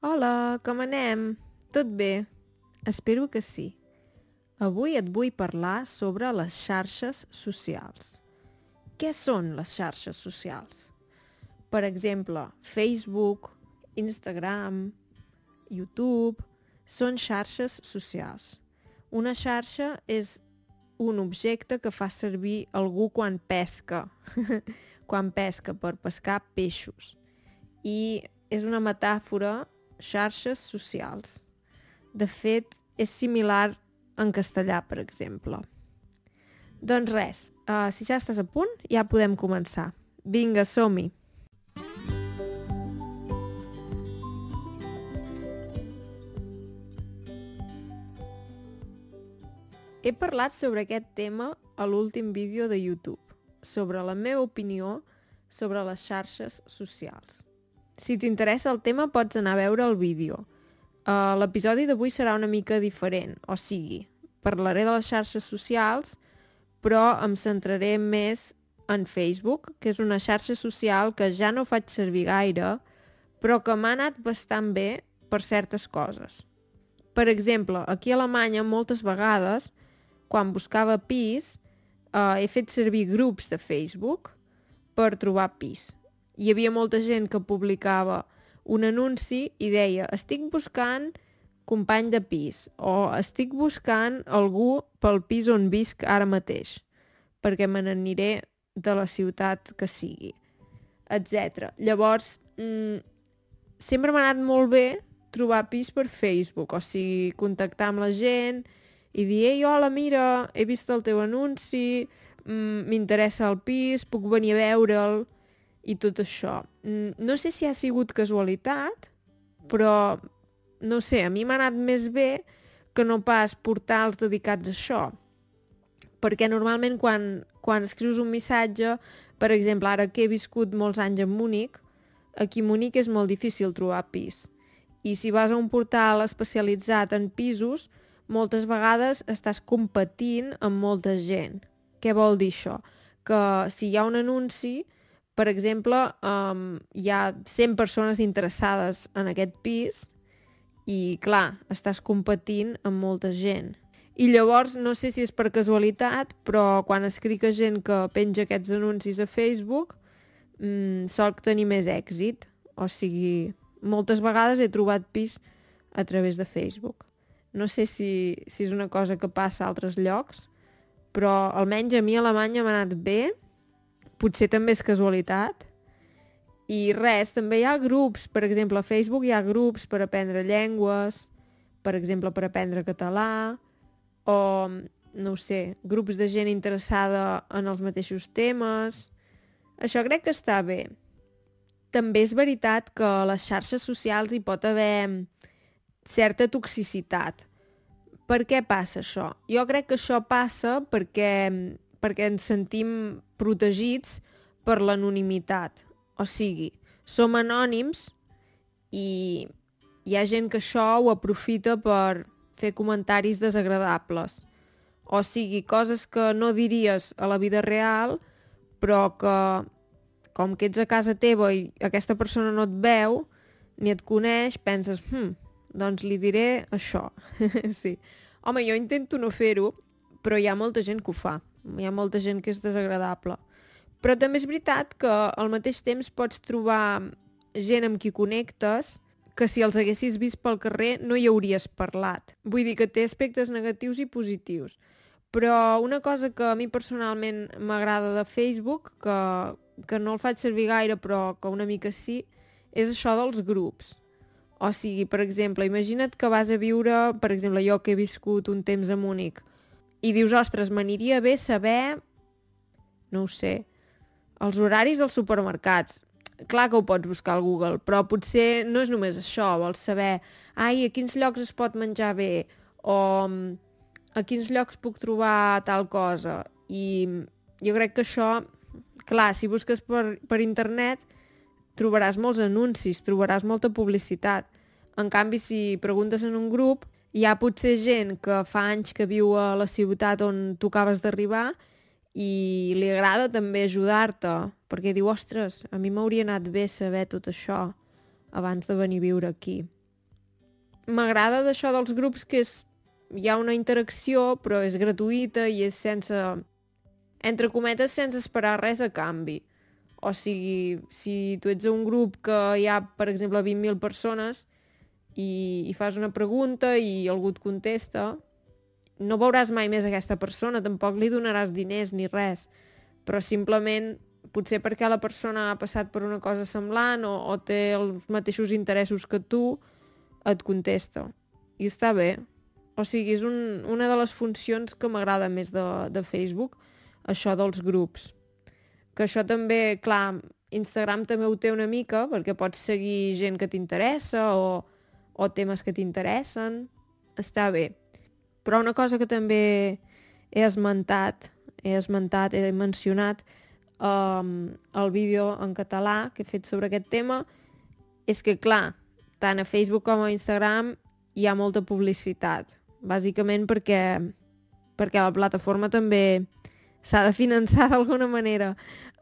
Hola, com anem? Tot bé? Espero que sí. Avui et vull parlar sobre les xarxes socials. Què són les xarxes socials? Per exemple, Facebook, Instagram, YouTube, són xarxes socials. Una xarxa és un objecte que fa servir algú quan pesca, quan pesca per pescar peixos. I és una metàfora xarxes socials. De fet, és similar en castellà, per exemple. Doncs res, uh, si ja estàs a punt, ja podem començar. Vinga, som-hi! He parlat sobre aquest tema a l'últim vídeo de YouTube, sobre la meva opinió sobre les xarxes socials. Si t'interessa el tema pots anar a veure el vídeo. Uh, L'episodi d'avui serà una mica diferent, o sigui, parlaré de les xarxes socials, però em centraré més en Facebook, que és una xarxa social que ja no faig servir gaire, però que m'ha anat bastant bé per certes coses. Per exemple, aquí a Alemanya moltes vegades, quan buscava pis, eh, he fet servir grups de Facebook per trobar pis hi havia molta gent que publicava un anunci i deia estic buscant company de pis o estic buscant algú pel pis on visc ara mateix perquè me n'aniré de la ciutat que sigui, etc. Llavors, mmm, sempre m'ha anat molt bé trobar pis per Facebook, o sigui, contactar amb la gent i dir, ei, hola, mira, he vist el teu anunci, mm, m'interessa el pis, puc venir a veure'l i tot això. Mm, no sé si ha sigut casualitat, però no sé, a mi m'ha anat més bé que no pas portals dedicats a això. Perquè normalment quan, quan escrius un missatge, per exemple, ara que he viscut molts anys a Múnich, aquí a Múnich és molt difícil trobar pis. I si vas a un portal especialitzat en pisos, moltes vegades estàs competint amb molta gent. Què vol dir això? Que si hi ha un anunci, per exemple, um, hi ha 100 persones interessades en aquest pis i, clar, estàs competint amb molta gent. I llavors, no sé si és per casualitat, però quan escric a gent que penja aquests anuncis a Facebook, mmm, solc tenir més èxit. O sigui, moltes vegades he trobat pis a través de Facebook. No sé si, si és una cosa que passa a altres llocs, però almenys a mi a Alemanya m'ha anat bé potser també és casualitat. I res, també hi ha grups, per exemple, a Facebook hi ha grups per aprendre llengües, per exemple, per aprendre català, o, no sé, grups de gent interessada en els mateixos temes. Això crec que està bé. També és veritat que a les xarxes socials hi pot haver certa toxicitat. Per què passa això? Jo crec que això passa perquè perquè ens sentim protegits per l'anonimitat. O sigui, som anònims i hi ha gent que això ho aprofita per fer comentaris desagradables. O sigui, coses que no diries a la vida real, però que com que ets a casa teva i aquesta persona no et veu ni et coneix, penses, hm, doncs li diré això. sí. Home, jo intento no fer-ho, però hi ha molta gent que ho fa hi ha molta gent que és desagradable. Però també és veritat que al mateix temps pots trobar gent amb qui connectes que si els haguessis vist pel carrer no hi hauries parlat. Vull dir que té aspectes negatius i positius. Però una cosa que a mi personalment m'agrada de Facebook, que, que no el faig servir gaire però que una mica sí, és això dels grups. O sigui, per exemple, imagina't que vas a viure, per exemple, jo que he viscut un temps a Múnich, i dius, ostres, m'aniria bé saber, no ho sé, els horaris dels supermercats. Clar que ho pots buscar al Google, però potser no és només això, vols saber, ai, a quins llocs es pot menjar bé, o a quins llocs puc trobar tal cosa. I jo crec que això, clar, si busques per, per internet, trobaràs molts anuncis, trobaràs molta publicitat. En canvi, si preguntes en un grup, hi ha potser gent que fa anys que viu a la ciutat on tu acabes d'arribar i li agrada també ajudar-te, perquè diu, ostres, a mi m'hauria anat bé saber tot això abans de venir a viure aquí. m'agrada d'això dels grups que és, hi ha una interacció però és gratuïta i és sense, entre cometes, sense esperar res a canvi. O sigui, si tu ets un grup que hi ha, per exemple, 20.000 persones i, i fas una pregunta i algú et contesta, no veuràs mai més aquesta persona, tampoc li donaràs diners ni res, però simplement potser perquè la persona ha passat per una cosa semblant o, o té els mateixos interessos que tu, et contesta. I està bé. O sigui, és un, una de les funcions que m'agrada més de, de Facebook, això dels grups que això també, clar, Instagram també ho té una mica perquè pots seguir gent que t'interessa o, o temes que t'interessen. Està bé. Però una cosa que també he esmentat, he esmentat, he mencionat um, el vídeo en català que he fet sobre aquest tema és que, clar, tant a Facebook com a Instagram hi ha molta publicitat. Bàsicament perquè, perquè la plataforma també s'ha de finançar d'alguna manera.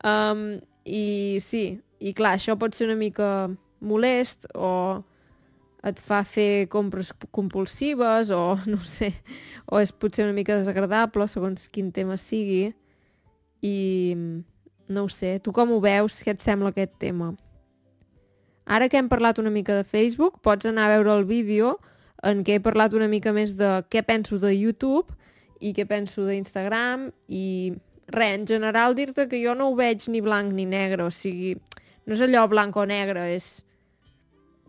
Um, I sí, i clar, això pot ser una mica molest o et fa fer compres compulsives o no sé, o és potser una mica desagradable segons quin tema sigui i no ho sé, tu com ho veus, què et sembla aquest tema? Ara que hem parlat una mica de Facebook, pots anar a veure el vídeo en què he parlat una mica més de què penso de YouTube i què penso d'Instagram i res, en general dir-te que jo no ho veig ni blanc ni negre, o sigui, no és allò blanc o negre, és...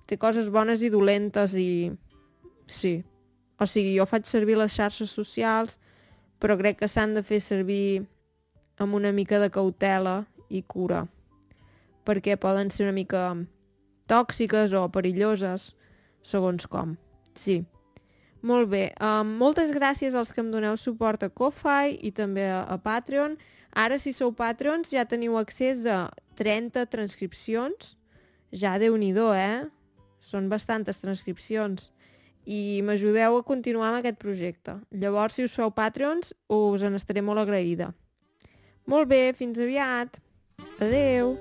té coses bones i dolentes i... sí. O sigui, jo faig servir les xarxes socials, però crec que s'han de fer servir amb una mica de cautela i cura, perquè poden ser una mica tòxiques o perilloses, segons com. Sí. Molt bé, um, moltes gràcies als que em doneu suport a Ko-Fi i també a, a Patreon. Ara, si sou Patreons, ja teniu accés a 30 transcripcions. Ja déu nhi eh? Són bastantes transcripcions. I m'ajudeu a continuar amb aquest projecte. Llavors, si us feu Patreons, us en estaré molt agraïda. Molt bé, fins aviat. Adeu.